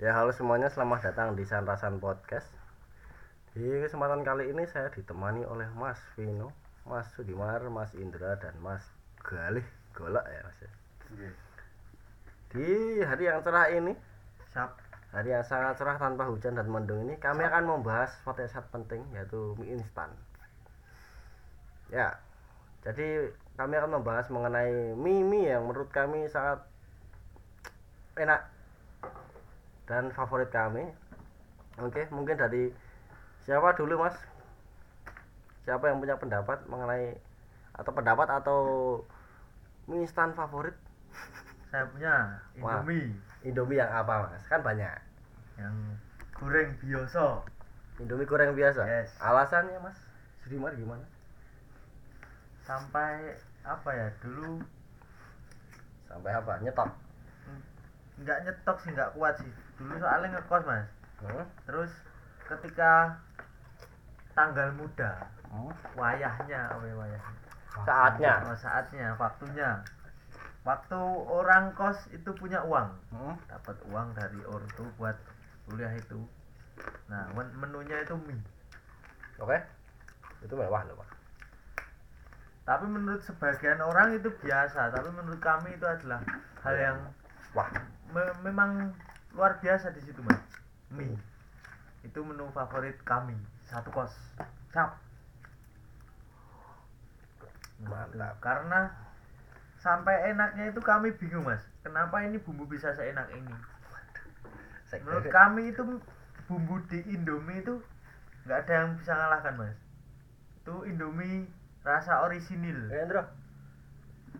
Ya halo semuanya, selamat datang di Sanrasan Podcast. Di kesempatan kali ini saya ditemani oleh Mas Vino, Mas Sudimar, Mas Indra dan Mas Galih Golak ya Mas. ya. Di hari yang cerah ini, Sap. hari yang sangat cerah tanpa hujan dan mendung ini, kami akan membahas sangat penting yaitu mie instan. Ya, jadi kami akan membahas mengenai mie mie yang menurut kami sangat enak dan favorit kami. Oke, mungkin dari siapa dulu mas? Siapa yang punya pendapat mengenai atau pendapat atau mie instan favorit? Saya punya Wah. Indomie Indomie yang apa mas? Kan banyak. yang goreng biasa. Indomie goreng biasa. Yes. Alasannya mas? Sudimar gimana? Sampai apa ya dulu Sampai apa? Nyetok. Nggak nyetok sih nggak kuat sih. Dulu soalnya ngekos mas. Terus ketika tanggal muda, Hmm? wayahnya, apa ya wayahnya? Saatnya. Oh, saatnya, waktunya. Waktu orang kos itu punya uang, dapat uang dari ortu buat kuliah itu. Nah, men- menunya itu mie. Oke. Itu mewah loh pak. Tapi menurut sebagian orang itu biasa, tapi menurut kami itu adalah hal yang Wah. Me- memang luar biasa di situ, Mas. Mie. Itu menu favorit kami, satu kos. Cap. Mantap. Karena sampai enaknya itu kami bingung, Mas. Kenapa ini bumbu bisa seenak ini? Menurut kami itu bumbu di Indomie itu nggak ada yang bisa ngalahkan, Mas. Itu Indomie rasa orisinil. Eh, Indro.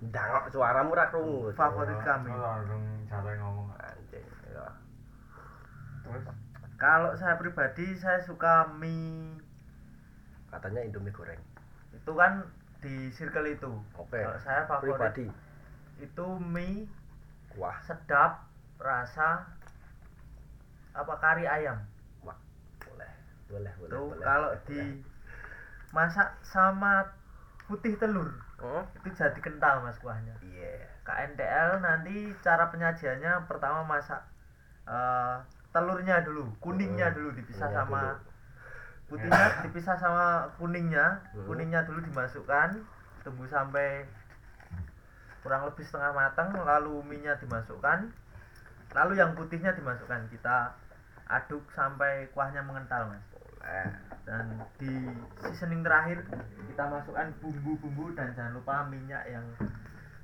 Dangok suaramu ra krungu. Favorit kami. Cara ngomong Anjing. Ya. terus Kalau saya pribadi saya suka mie Katanya Indomie goreng. itu kan di circle itu. Oke. Kalau saya favorit Pribadi. itu mie Wah. sedap rasa apa kari ayam. Wah. Boleh. Boleh, boleh. Tuh boleh, kalau boleh, di boleh. masak sama putih telur Hmm? itu jadi kental mas kuahnya. Iya. KNTL nanti cara penyajiannya pertama masak eh, telurnya dulu, kuningnya Hmm, dulu dipisah kuningnya sama dulu. putihnya dipisah sama kuningnya, Hmm. kuningnya dulu dimasukkan, tunggu sampai kurang lebih setengah matang, lalu minyak dimasukkan, lalu yang putihnya dimasukkan kita aduk sampai kuahnya mengental mas. Dan di seasoning terakhir kita masukkan bumbu-bumbu dan jangan lupa minyak yang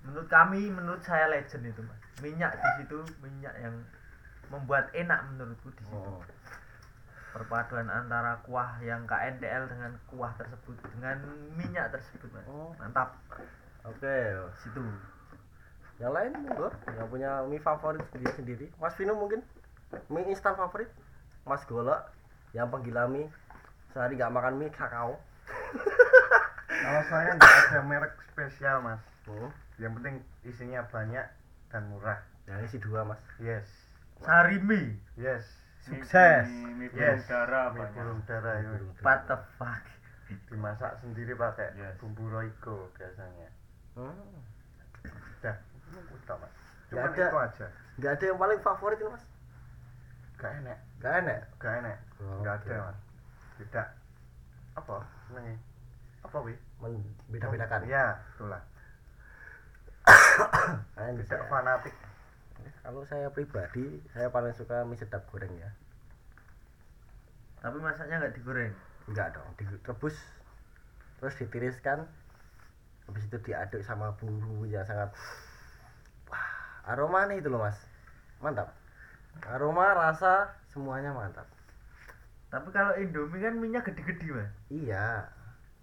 menurut kami menurut saya legend itu mas minyak di situ minyak yang membuat enak menurutku di situ Oh. perpaduan antara kuah yang KNTL dengan kuah tersebut dengan minyak tersebut mas Oh. mantap Oke. situ Yang lain monggo, yang punya mie favorit sendiri sendiri. Mas Vino mungkin mie instan favorit. Mas Golok yang penggila mie sehari nggak makan mie kakao. Kalau saya nggak ada merek spesial mas. Hmm. Yang penting isinya banyak dan murah. Yang isi dua mas. Yes, sarimi yes. Sukses. Yes. mie burung dara Mie burung dara what the fuck dimasak sendiri pakai Yes. bumbu roiko biasanya. Hmm. Dah, udah mas. Cuma ada. itu aja. Nggak ada yang paling favorit ini mas. Gak enak, Gak enak. gak enak. Oh, Gak oke. ada mas. Beda. Apa? Senengnya? Apa wi? Beda-bedakan. Ya, itulah. Anjay. Tidak fanatik. Kalau saya pribadi, saya paling suka mie sedap goreng ya. tapi masaknya nggak digoreng? Enggak dong, direbus terus ditiriskan habis itu diaduk sama bumbu yang sangat wah aroma nih itu loh mas. Mantap. Aroma rasa semuanya mantap. Tapi kalau Indomie kan minyak gede-gede mas. Iya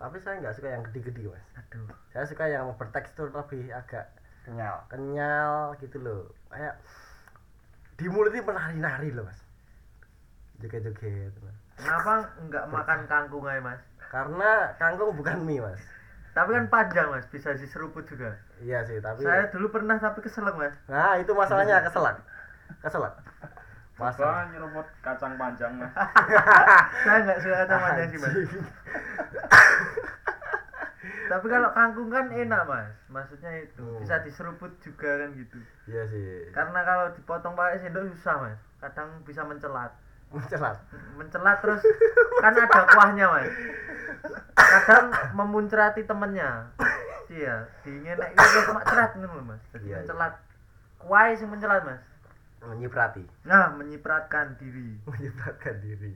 tapi saya nggak suka yang gede-gede mas. Aduh. Saya suka yang bertekstur lebih agak Kenyal. kenyal gitu loh. Kayak di mulut ini menari-nari loh mas. Joget-joget kenapa nggak makan kangkung aja mas? Karena kangkung bukan mie mas. Tapi kan panjang mas. Bisa diseruput juga. Iya sih tapi saya dulu pernah tapi keselak mas. Nah itu masalahnya keselak. Keselak. Masalah nyeruput kacang panjang mas. Saya nggak suka kacang panjang sih mas. Tapi kalau kangkung kan enak mas, maksudnya itu Hmm. bisa diseruput juga kan gitu. iya sih Karena kalau dipotong pakai sendok susah mas, kadang bisa mencelat. mencelat Mencelat terus kan ada kuahnya mas. Kadang memuncrati temennya. Iya, dingenek itu terus mak cerat ngono mas. Jadi Iya, iya. mencelat. Kuah sing mencelat mas. menyiprati Nah, menyipratkan diri. menyipratkan diri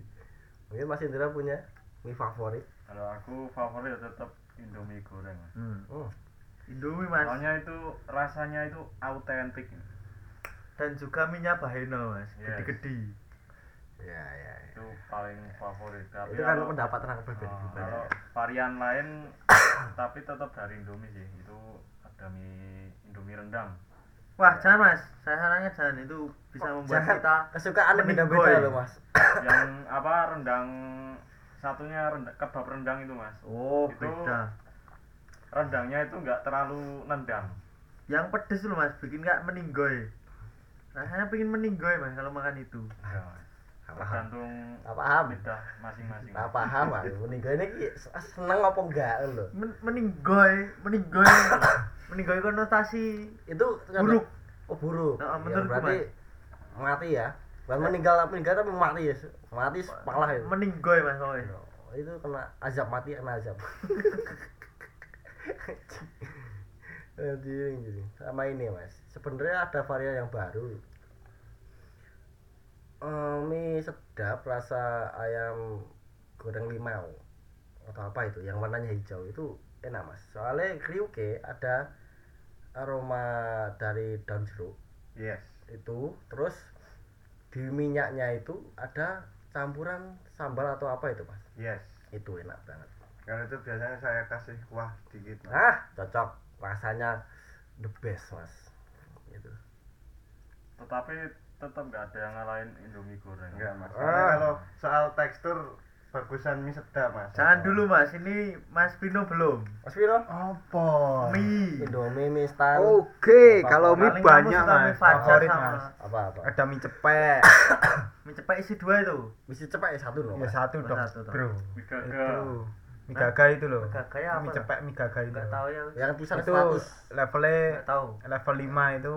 mungkin Mas Indra punya mie favorit Kalau aku favorit tetap Indomie goreng. Hmm. oh Indomie mas. Soalnya itu rasanya itu autentik. Dan juga minyak baheno mas, Yes. gede-gede. ya ya, ya. Itu paling favorit. Tapi itu kan kalau- pendapat orang berbeda Oh, kalau varian lain tapi tetap dari Indomie sih. Itu ada mie Indomie rendang. Wah, jangan mas, saya sarankan jangan itu bisa membuat Jangan. kita kesukaan beda-beda loh mas Yang apa rendang satunya rendang, kebab rendang itu mas. Oh, Itu- beda. Rendangnya itu nggak terlalu nendang. Yang pedes loh mas, bikin nggak meninggoy. Rasanya pengen meninggoy mas kalau makan itu. Ya, Mas. Tergantung Nggak paham lidah masing-masing. nggak paham mas meninggal ini seneng apa enggak loh Men meninggoy, meninggoy, meninggoy konotasi itu buruk. oh buruk Nah, Ya, menurutku, berarti mati ya bukan meninggal meninggal tapi mati ya. Mati malah itu Meninggoy mas. Oh, itu kena azab mati kena azab. Anjing, anjing. sama ini mas. Sebenarnya ada varian yang baru. Eh, mie sedap rasa ayam goreng limau. Atau apa itu yang warnanya hijau. Itu enak mas. Soalnya kriuke ada aroma dari daun jeruk. Yes. Itu terus di minyaknya itu ada campuran sambal atau apa itu mas? Yes. Itu enak banget. Kalau itu biasanya saya kasih kuah dikit Mas. ah cocok. Rasanya the best mas. Itu Tetapi tetap nggak ada yang ngalahin Indomie goreng. enggak mas. Ah. Karena kalau soal tekstur bagusan mie sedap mas Jangan dulu mas, ini Mas Pino belum. mas Vino Apa? Mie. Indomie mie instan Oke, Apa-apa. kalau mie Paling banyak mie mas. Fajar Favorit sama mas. apa apa Ada mie cepek. mie cepat isi dua itu. bisa cepat ya satu loh ya mas satu dong, satu dong. bro. Mie gaga. Itu mie gaga itu loh. Mie gaga ya apa Mie cepek mie gaga itu. Enggak tahu ya. yang tulisan Itu 100 levelnya Enggak tahu. level 5 itu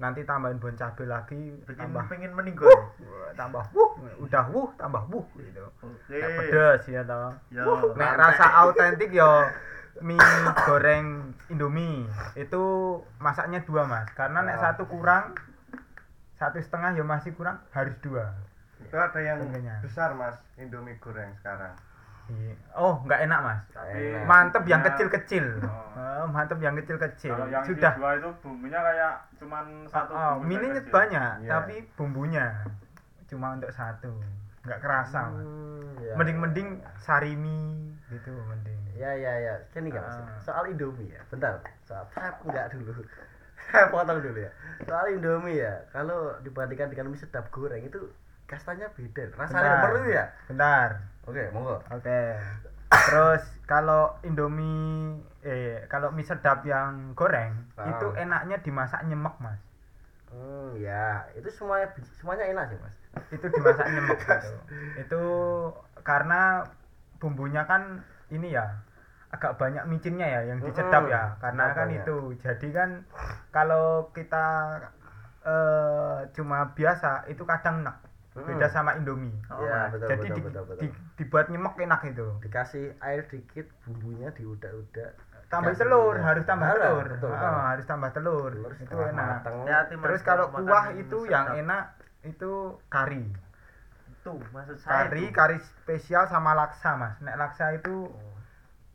nanti tambahin bon cabe lagi Bikin tambah pengen meninggoy. Wah, tambah wuh udah wuh tambah wuh gitu Oke. Nek pedes ya toh nek rasa autentik yo mie goreng Indomie itu masaknya dua mas karena nek Ah. satu kurang satu setengah ya masih kurang harus dua itu ada yang Tentunya. besar mas Indomie goreng sekarang Iya. oh nggak enak mas Enak. mantep yang kecil-kecil Oh. Eh, mantep yang kecil-kecil Kalau yang sudah. dua itu bumbunya kayak cuman satu oh, kecil. banyak Iya. tapi bumbunya cuma untuk satu. Nggak kerasa Hmm, ya. mending-mending sarimi gitu mending. Ya ya ya sini nggak mas? Ah. soal Indomie ya. Bentar. Soal tap enggak dulu. Saya potong dulu ya. Soal Indomie ya. Kalau dibandingkan dengan mie sedap goreng itu kastanya beda. Rasanya itu ya? Bentar. Oke monggo. Oke. Terus kalau indomie eh kalau mie sedap yang goreng Ah. itu enaknya dimasak nyemek mas. Hmm ya itu semuanya semuanya enak sih mas. Itu dimasak nyemek gitu. Itu karena bumbunya kan ini ya agak banyak micinnya ya yang dicedap Mm-mm, ya. karena sedap kan banyak. itu jadi kan kalau kita eh, cuma biasa itu kadang enak. Beda Mm. sama indomie. Oh, ya betul jadi betul, di- betul, betul. di- dibuat nyemek enak itu. Dikasih air dikit bumbunya diudak-udak tambah dikasih telur minyak. harus tambah telur betul, Ah, betul. harus tambah telur, Telur itu enak Mas, terus kalau kuah itu sedap. yang enak itu kari Itu maksud saya. kari itu. kari spesial sama laksa mas nek laksa itu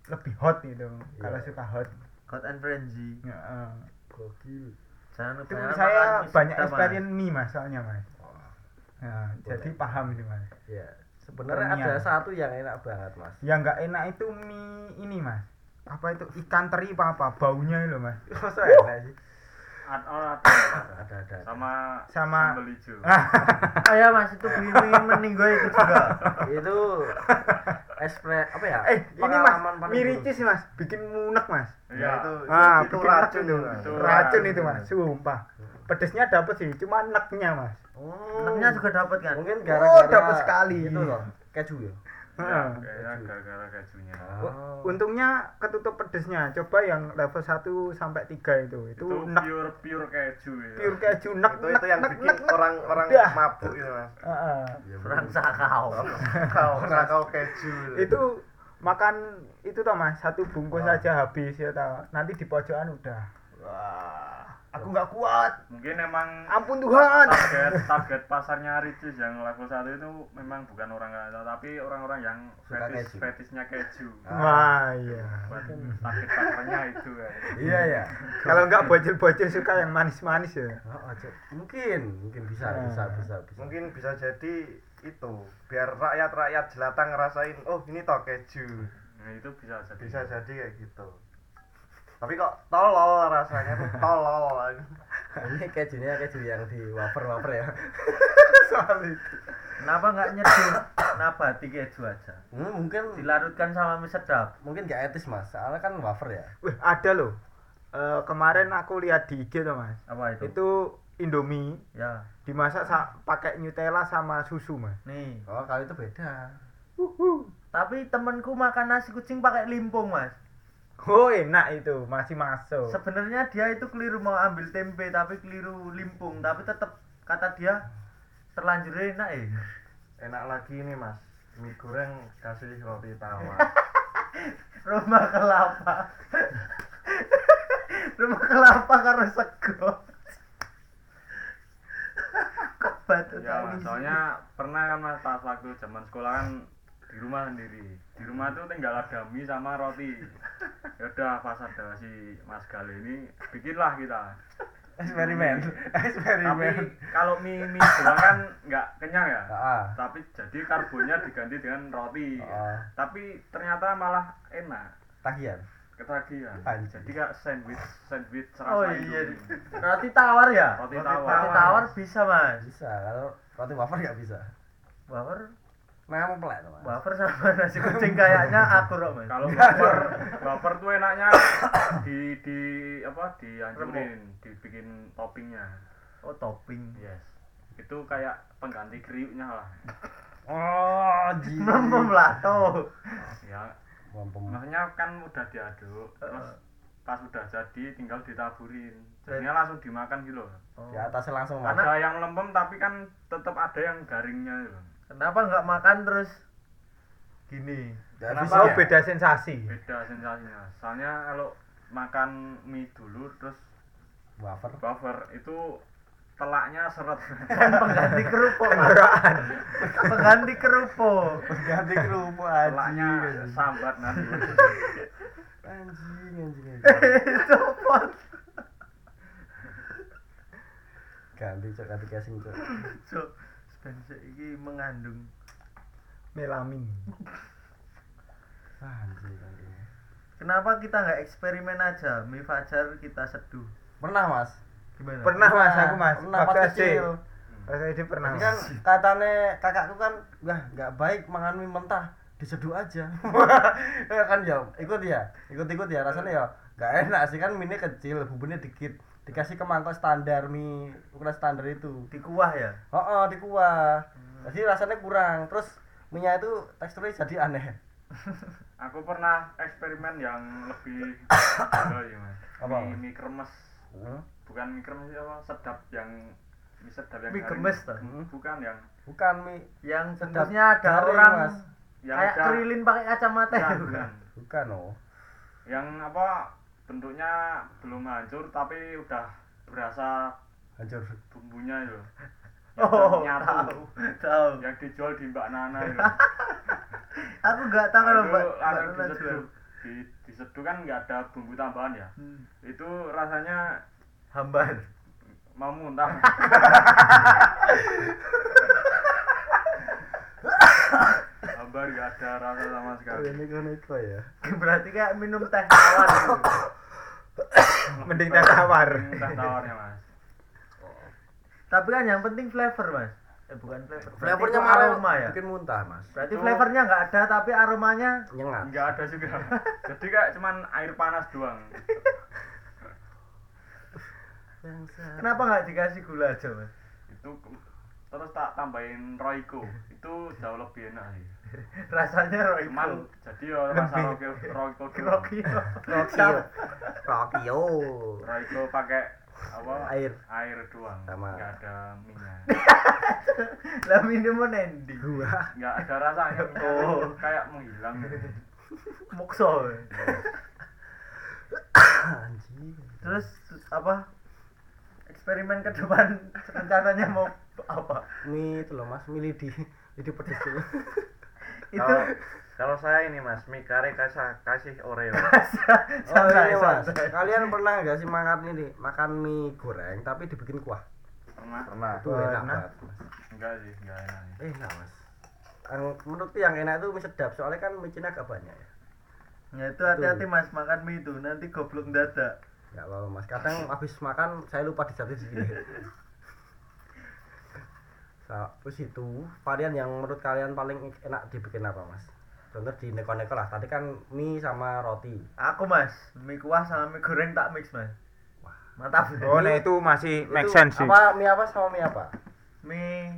lebih hot itu kalau Iya. suka hot God and Frenzy. Ya, eh. gokil Jangan itu saya banyak experience mie mas soalnya mas Nah, Boleh. jadi paham itu mas ya sebenarnya ada satu yang enak banget mas yang nggak enak itu mie ini mas apa itu ikan teri apa apa baunya itu mas masa enak sih oh, ada, ada. ada ada sama Sama- sambal hijau. Oh ya Mas, itu pengen meninggoy itu juga. itu espre apa ya eh ini mas pengalaman paling mie buruk. ricis mas bikin munek mas Iya. itu ah itu bikin racun itu racun itu mas sumpah pedesnya dapet sih cuma neknya mas Oh. Enaknya juga dapat kan? mungkin Oh, gara-gara dapat sekali. itu loh keju ya Heeh. kayaknya gara-gara kejunya Oh. Untungnya ketutup pedesnya. Coba yang level 1 sampai 3 itu. Itu, itu nek pure pure keju ya pure keju nek itu nek itu yang nek bikin nek. nek. orang-orang Dah. mabuk itu mas Heeh. Ya, Orang bener. sakau. kau kau keju Itu makan itu toh Mas, satu bungkus saja habis ya toh. Nanti di pojokan udah. Wah, aku nggak kuat. mungkin emang Ampun Tuhan. target target pasarnya Ricis yang level 1 itu memang bukan orang kaya tapi orang-orang yang Suka fetis keju. fetisnya keju Wah, iya. target pasarnya itu kan Iya ya. Kalau nggak bocil-bocil suka yang manis-manis ya. Oh, aja. Mungkin, mungkin bisa, Ah. bisa, bisa, bisa. mungkin bisa jadi itu biar rakyat-rakyat jelata ngerasain oh ini toh keju nah itu bisa jadi bisa jadi kayak gitu tapi kok tolol rasanya tuh tolol Ini kejunya keju yang di wafer-wafer ya. Soal itu. Kenapa nggak nyeduh nabati keju aja? Hmm, mungkin Dilarutkan sama mie sedap. mungkin gak etis mas. Soalnya kan wafer ya. Wih, ada loh. Eh, kemarin aku lihat di IG tuh Mas. Apa itu? Itu Indomie Ya, dimasak sa- pakai Nutella sama susu Mas. nih. Oh, kalau itu beda. Tapi temenku makan nasi kucing pakai limpung, Mas. Oh enak itu masih masuk. Sebenarnya dia itu keliru mau ambil tempe tapi keliru limpung, tapi tetap kata dia terlanjur enak ya. enak lagi ini mas mie goreng kasih roti tawar Rumah kelapa. Rumah kelapa karo sego. Kok batu ya tadi mas, soalnya pernah kan mas pas waktu zaman sekolah kan di rumah sendiri di rumah tuh tinggal ada mie sama roti ya udah pas ada si mas Gal ini bikinlah kita Eksperimen. tapi Eksperimen. kalau mie mie doang kan nggak kenyang ya Ah. tapi jadi karbonnya diganti dengan roti Ah. tapi ternyata malah enak Tagihan. ketagihan Anjir. jadi kayak sandwich sandwich serasa Oh iya. Roti tawar ya? Roti Roti tawar. tawar bisa, Mas. Bisa, kalau roti wafer nggak bisa. Wafer Mau pelek tuh, Mas. wafer sama nasi kucing kayaknya akur Mas. kalau wafer wafer tuh enaknya di di apa dihancurin dibikin toppingnya Oh, topping. yes itu kayak pengganti kriuknya lah Oh, ji. Mem lato. ya Mampem. maksudnya kan udah diaduk terus pas udah jadi tinggal ditaburin jadinya langsung dimakan gitu loh Oh. Di atasnya langsung ada yang lempem tapi kan tetap ada yang garingnya gitu Kenapa nggak makan terus gini? Kenapa Oh ya? beda sensasi. beda sensasinya soalnya kalau makan mie dulu terus Wafer. buffer itu telaknya seret Kan pengganti kerupuk. Tenggorokan. Pengganti kerupuk. Ganti kerupuk anjing. telaknya anjing. sambat nanti Anjing, anjing. anjing. Copot. Ganti cok, ganti casing cok. Spencer ini mengandung Melamin. Ah. Kenapa kita nggak eksperimen aja? Mie Fajar kita seduh. Pernah mas? Gimana? Pernah Mas aku Mas. Pernah pas kecil. Pas SD pernah. Kan katanya kakakku kan, wah nggak baik makan mie mentah, diseduh aja. ya kan ya, ikut ya, ikut-ikut ya rasanya ya nggak enak sih kan mie kecil, bumbunya dikit, dikasih ke mangkok standar mie ukuran standar itu. Di kuah ya? Oh, oh di kuah. Jadi rasanya kurang. Terus minyak itu teksturnya jadi aneh. aku pernah eksperimen yang lebih ya mas Apa? mie, mie kremes Hmm? bukan mie kremes sih, apa sedap yang mie sedap yang Mie toh? Hmm. bukan yang Bukan mie, Yang Sedap bungkusnya ada garing, orang Mas. yang kayak kerilin pakai kacamata bukan, itu. bukan. bukan oh. yang apa bentuknya belum hancur tapi udah berasa Hancur. bumbunya itu yang Oh, nyatu tahu, tahu. yang dijual di Mbak Nana itu Aku nggak tahu kalau Mbak langsung Mbak Nana diseduh di diseduh kan nggak ada bumbu tambahan ya Hmm. itu rasanya Hambar. mau muntah hambar nggak ada rasa sama sekali Ini kan itu ya. Berarti kayak minum teh tawar gitu. Mending teh tawar. Teh tawarnya mas Tapi kan yang penting flavor, Mas. Eh bukan flavor. Flavornya malah aroma ya. bikin muntah mas. Berarti Itu- flavornya nggak ada tapi aromanya Nyengat. nggak ada juga jadi kayak cuman air panas doang kenapa nggak dikasih gula aja, Mas? itu terus tak tambahin Royco itu jauh lebih enak sih rasanya Royco cuman jadi ya rasa Royco Royco Rocky Rokio Rokio Royco pakai apa? Air. air doang. Sama. nggak ada minyak. Lah minum endi? Gua. Nggak ada rasanya itu. Kayak menghilang. Gitu. mokso anjing. Terus apa? Eksperimen ke depan rencananya mau apa? Mie itu loh mas. Mie lidi lidi pedes dulu itu Kalau kalau saya ini Mas, mie kare kasih kasih Oreo. oh santai iya mas. kalian pernah nggak sih makan ini? Makan mie goreng tapi dibikin kuah? Pernah. Pernah. itu enak banget mas. Enggak sih enggak enak. Eh enak mas. Yang menurutku yang enak itu mie sedap soalnya kan micin agak banyak ya. Ya itu hati-hati mas makan mie itu. Nanti goblok dadak. Nggak apa-apa mas. Kadang habis makan saya lupa dijatuhin segini Terus itu varian yang menurut kalian paling enak dibikin apa mas? Contoh di neko-neko lah tadi kan mie sama roti. Aku mas mie kuah sama mie goreng tak mix mas. Mantap. Oh, nah itu masih make sense sih. apa mie apa sama mie apa? Mie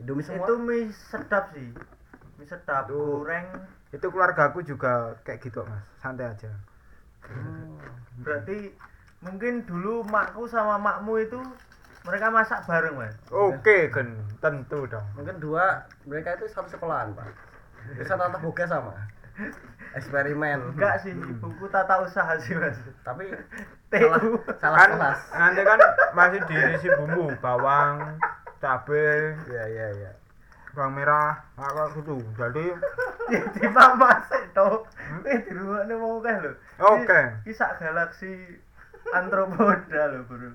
Indomie semua? itu mie sedap sih. Mie sedap Itu- goreng. Itu keluargaku juga kayak gitu, Mas. Santai aja. Hmm. berarti mungkin dulu makku sama makmu itu mereka masak bareng mas. Oke, kan tentu dong. mungkin dua mereka itu satu sekolahan pak. Bisa tatap boga sama. Eksperimen. Enggak sih ibuku tata usaha sih mas. Tapi TU salah Kan kelas. nanti kan masih diisi bumbu, bawang, cabe, iya iya iya. bawang merah, apa gitu. Jadi di mama sih toh eh di rumah ini mau kan lo Oke. kisah galaksi antropoda lo bro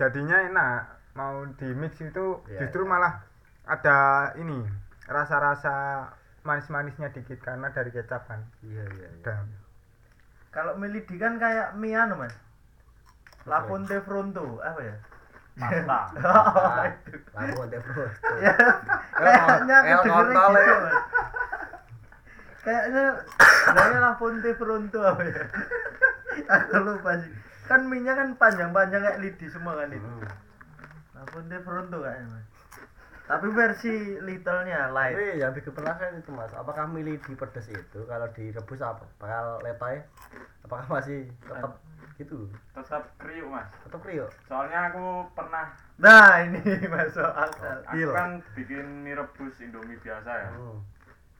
jadinya enak. Mau di mix itu Iya, justru malah ada ini rasa-rasa manis-manisnya dikit karena dari kecap kan. iya iya iya. Dan kalau milidi kan kayak mie anu mas. La Fonte Fronto apa ya? Pasta. Oh, itu lagu ante bro ya kayaknya El kontol gitu ya. kayaknya kayaknya La Fonte Fronto apa ya? Aku lupa sih kan minyak kan panjang-panjang kayak lidi semua kan itu Hmm. La Fonte Fronto kayaknya mas tapi versi little-nya light Tapi yang bikin penasaran itu mas, apakah milih di pedas itu kalau direbus apa? Bakal letoy? Apakah masih tetap gitu? tetap kriuk mas Tetap kriuk? soalnya aku pernah nah ini masuk akal aku kan bikin mie rebus indomie biasa ya Hmm.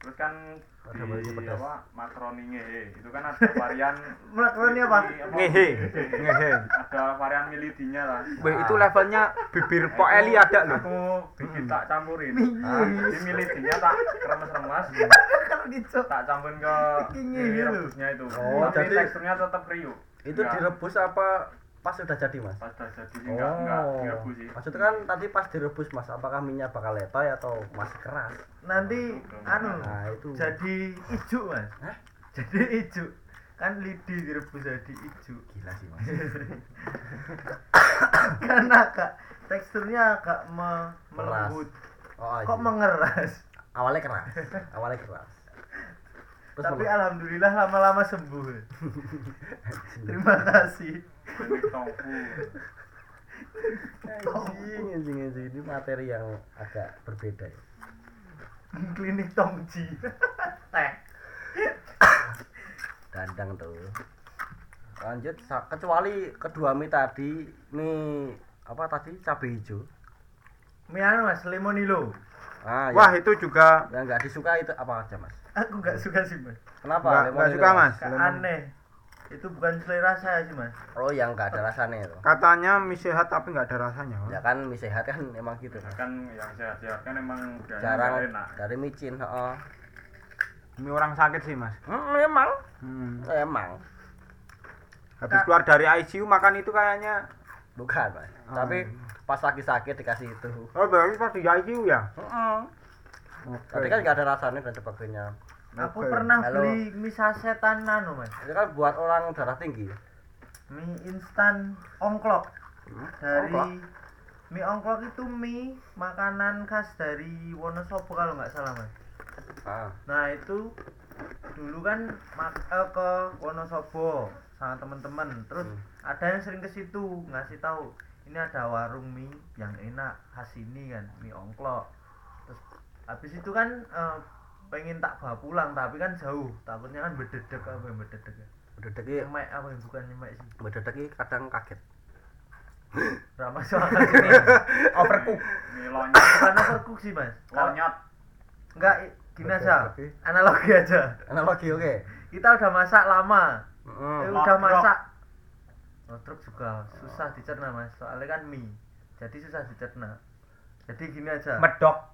Terus kan Ada di pedas. apa makaroni ngehe itu kan ada varian Makaroni apa? ngehe, ngehe. ada varian milidinya lah Wih, itu levelnya bibir Pok Eli ada loh. aku bikin tak campurin Ah, di milidinya tak remes-remes kalau gitu tak campurin ke gitu. rebusnya itu Oh, tapi jadi- teksturnya tetap kriuk Itu Enggak. direbus apa pas sudah jadi mas? pas udah jadi sih enggak enggak direbus sih Maksudnya kan tadi pas direbus mas, apakah minyak bakal letoy atau masih keras? nanti anu Nah itu. jadi ijo mas Hah? jadi ijo kan lidi direbus jadi ijo Gila sih mas. kan agak teksturnya agak me- melembut Oh, kok iya. mengeras awalnya keras, awalnya keras. Terus tapi alhamdulillah lama-lama sembuh terima kasih ini anjing, anjing, anjing. Ini materi yang agak berbeda ya. klinik tongji teh Dandang tuh. Lanjut, kecuali kedua mie tadi, mie apa tadi cabai hijau. mie anu mas lemonilo Ah, Wah, yang, itu juga yang nggak disuka itu apa aja mas? Aku nggak suka sih mas Kenapa? nggak suka, Mas. Lemon. aneh itu bukan selera saya sih mas Oh, yang nggak ada rasanya itu. Katanya mie sehat tapi nggak ada rasanya. Mas. Ya kan mie sehat kan emang gitu. Mas. kan yang sehat-sehat kan emang Jarang enak dari micin, heeh. Mie orang sakit sih, Mas. Hmm, emang, Hmm. emang. Habis keluar dari ICU makan itu kayaknya Bukan, Mas. Oh. Tapi pas lagi sakit dikasih itu. Oh, berarti pas di ICU ya? Heeh. Tadi kan nggak ada rasanya dan sebagainya. aku Oke. pernah Halo. beli mie sasetan anu mas Itu kan buat orang darah tinggi. mie instan ongklok dari Ongklok? mie ongklok itu mie makanan khas dari Wonosobo kalau nggak salah mas Ah. nah itu dulu kan mak- eh, ke Wonosobo sama temen-temen terus Hmm. ada yang sering ke situ ngasih tahu ini ada warung mie yang enak khas ini kan mie ongklok terus habis itu kan eh, pengen tak bawa pulang tapi kan jauh. Takutnya kan bededek apa yang bededek ya? Bededek iki nyemek apa yang bukan nyemek sih? Bededek iki kadang kaget. ramah soal sini overcook. Ini lonyot, bukan overcook sih mas. Lonyot. enggak gini aja. analogi aja. Analogi oke. kita udah masak lama. Heeh. eh, udah masak. Lotrok juga susah dicerna mas. Soalnya kan mie. Jadi susah dicerna. Jadi gini aja. Medok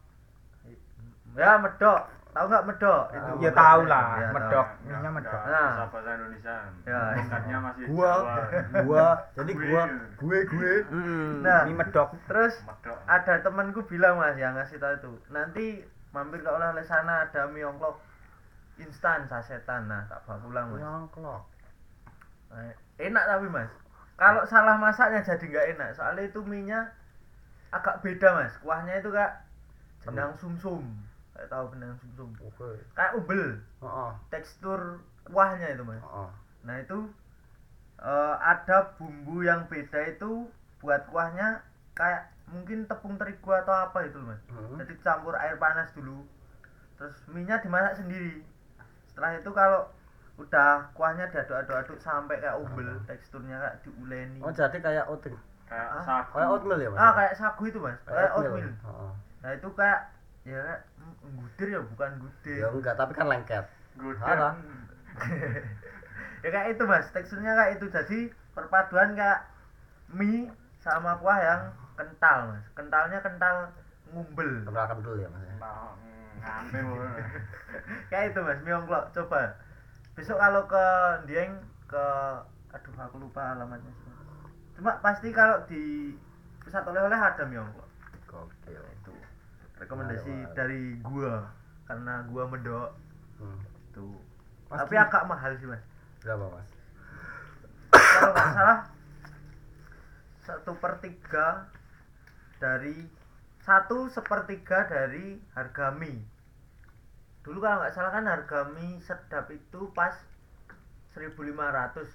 ya medok tahu nggak medok itu ya tahu lah Ya, medok Enggak, minyak medok Nah. bahasa Indonesia. Ya. Tingkatnya masih Gua, Jawa. gua, jadi gua, Gue. gue, gue. Hmm. Nah. mie medok terus Medok. ada temanku bilang mas yang ngasih tahu itu nanti mampir ke oleh-oleh sana ada mie ongklok instan sasetan nah tak bawa pulang mas Nyongklok. Nah, enak tapi mas kalau salah masaknya jadi nggak enak soalnya itu minyak agak beda mas kuahnya itu kak benang sumsum kayak tahu benang sumsum Oke. kayak ubel Heeh. tekstur kuahnya itu mas Heeh. nah itu eh, ada bumbu yang beda itu buat kuahnya kayak mungkin tepung terigu atau apa itu mas Hmm. jadi campur air panas dulu terus minyak dimasak sendiri setelah itu kalau udah kuahnya diaduk-aduk-aduk sampai kayak ubel teksturnya kayak diuleni Oh, jadi kayak oatmeal. Kayak Ah. sagu. Kayak oatmeal ya, Mas? ah kayak sagu itu mas kayak oatmeal Heeh. nah itu kayak ya mm, gudir ya bukan gudir Ya enggak, tapi kan lengket. Salah. ya kayak itu mas teksturnya kayak itu jadi perpaduan kayak mie sama kuah yang kental mas kentalnya kental ngumbel Kenalkan dulu ya, Mas. ya. Nah, ngambil. kayak itu mas mie ongklok coba besok kalau ke Dieng ke aduh aku lupa alamatnya cuma pasti kalau di pusat oleh-oleh ada mie ongklok Gokil. itu rekomendasi menarik. dari gua karena gua mendok Hmm. tuh Mas, tapi gini- agak mahal sih mas berapa, Mas? kalau nggak salah satu per tiga dari satu sepertiga dari harga mie dulu kalau nggak salah kan harga mie sedap itu pas 1500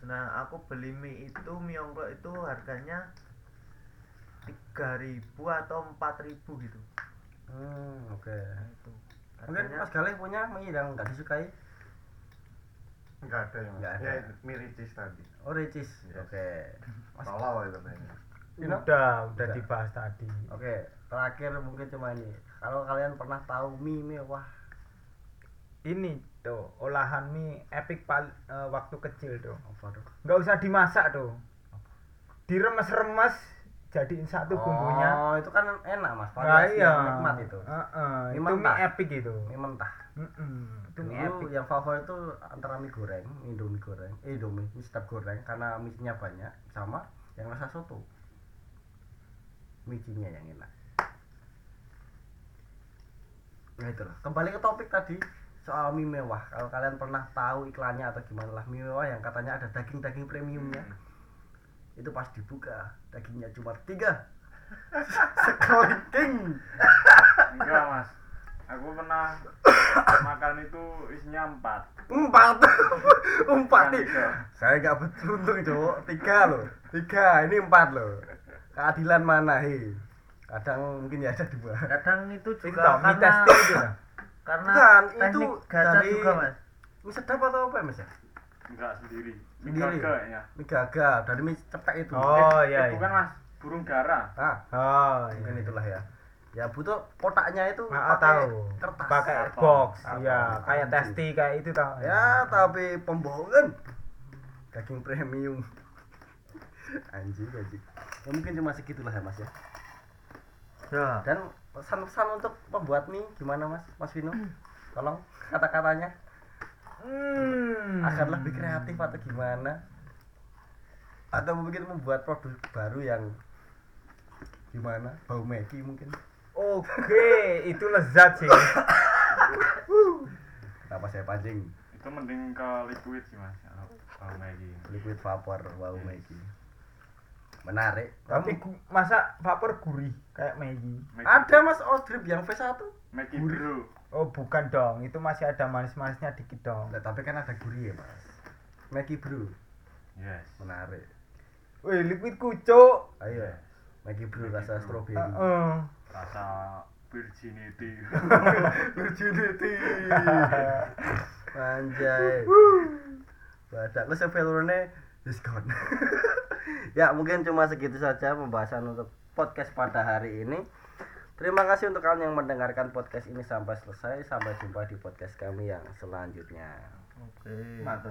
nah aku beli mie itu mie ongklok itu harganya 3000 atau 4000 gitu Hmm, oke. nah, itu Mungkin Mas Galih punya mie yang enggak disukai? Enggak ada ya, Mas. Nggak ada. Ya, mie ricis tadi. Oh, ricis. Yes. Oke. Mas Tolol itu namanya. Dino? udah udah Udah. dibahas tadi Oke, terakhir mungkin cuma ini. Kalau kalian pernah tahu mie mewah, ini tuh olahan mie epic pal eh, waktu kecil tuh apa tuh? nggak usah dimasak tuh diremes-remes jadiin satu bumbunya Oh, itu kan enak, Mas. nah, iya nikmat itu. Heeh, Mie itu mie epic itu Mie mentah. Mm-mm, itu mie epic yang favorit itu antara mie goreng, indomie goreng, eh indomie, mie sedap goreng karena mie-nya banyak sama yang rasa soto. Mie-nya yang enak. Nah itu lah. Kembali ke topik tadi soal mie mewah. Kalau kalian pernah tahu iklannya atau gimana lah mie mewah yang katanya ada daging-daging premiumnya. Itu pas dibuka dagingnya cuma tiga. Sekeliling. Enggak, Mas. Aku pernah makan itu isinya empat. empat. Empat nih. saya nggak beruntung cowok tiga loh. Tiga ini empat loh. Keadilan mana hei kadang mungkin ya ada dua. Kadang itu juga mie karena testing itu lah karena Bukan, itu teknik gacha dari- juga mas. Mie sedap atau apa ya mas ya Enggak sendiri. Sendiri? Mie gagal. Dari mie cepek itu. Oh Eh, iya eh, iya. bukan, Mas. Burung dara. ah. Oh mungkin iya. itulah ya. Ya butuh kotaknya itu Nah, pakai tahu. kertas. Pakai box ya kayak testi kayak itu tau ya tapi pembohongan. Daging premium. Anjing anjing. Ya mungkin cuma segitulah ya mas ya. Ya. Dan pesan-pesan untuk pembuat mie gimana Mas? Mas Vino? Tolong kata-katanya hmm. agar lebih kreatif atau gimana? Atau mungkin membuat produk baru yang gimana? Bau Maggi mungkin? oke itu lezat sih Kenapa saya pancing? Itu mending ke liquid sih, Mas. Kalau Maggi. Liquid vapor bau Maggi. Menarik. tapi Kamu- masa vapor gurih kayak Maggi Maggi- ada Mas Odrip yang V1. Maggi gurih. Bro. Oh bukan dong itu masih ada manis-manisnya dikit dong Nah, tapi kan ada gurih ya Mas. Maggi Bro. Yes. Menarik. wih liquid kucuk Ayo. Maggi Bro rasa stroberi. Heeh. Rasa virginity virginity anjay badak lu sevelurnya is gone ya mungkin cuma segitu saja pembahasan untuk podcast pada hari ini terima kasih untuk kalian yang mendengarkan podcast ini sampai selesai sampai jumpa di podcast kami yang selanjutnya Oke. Mantap.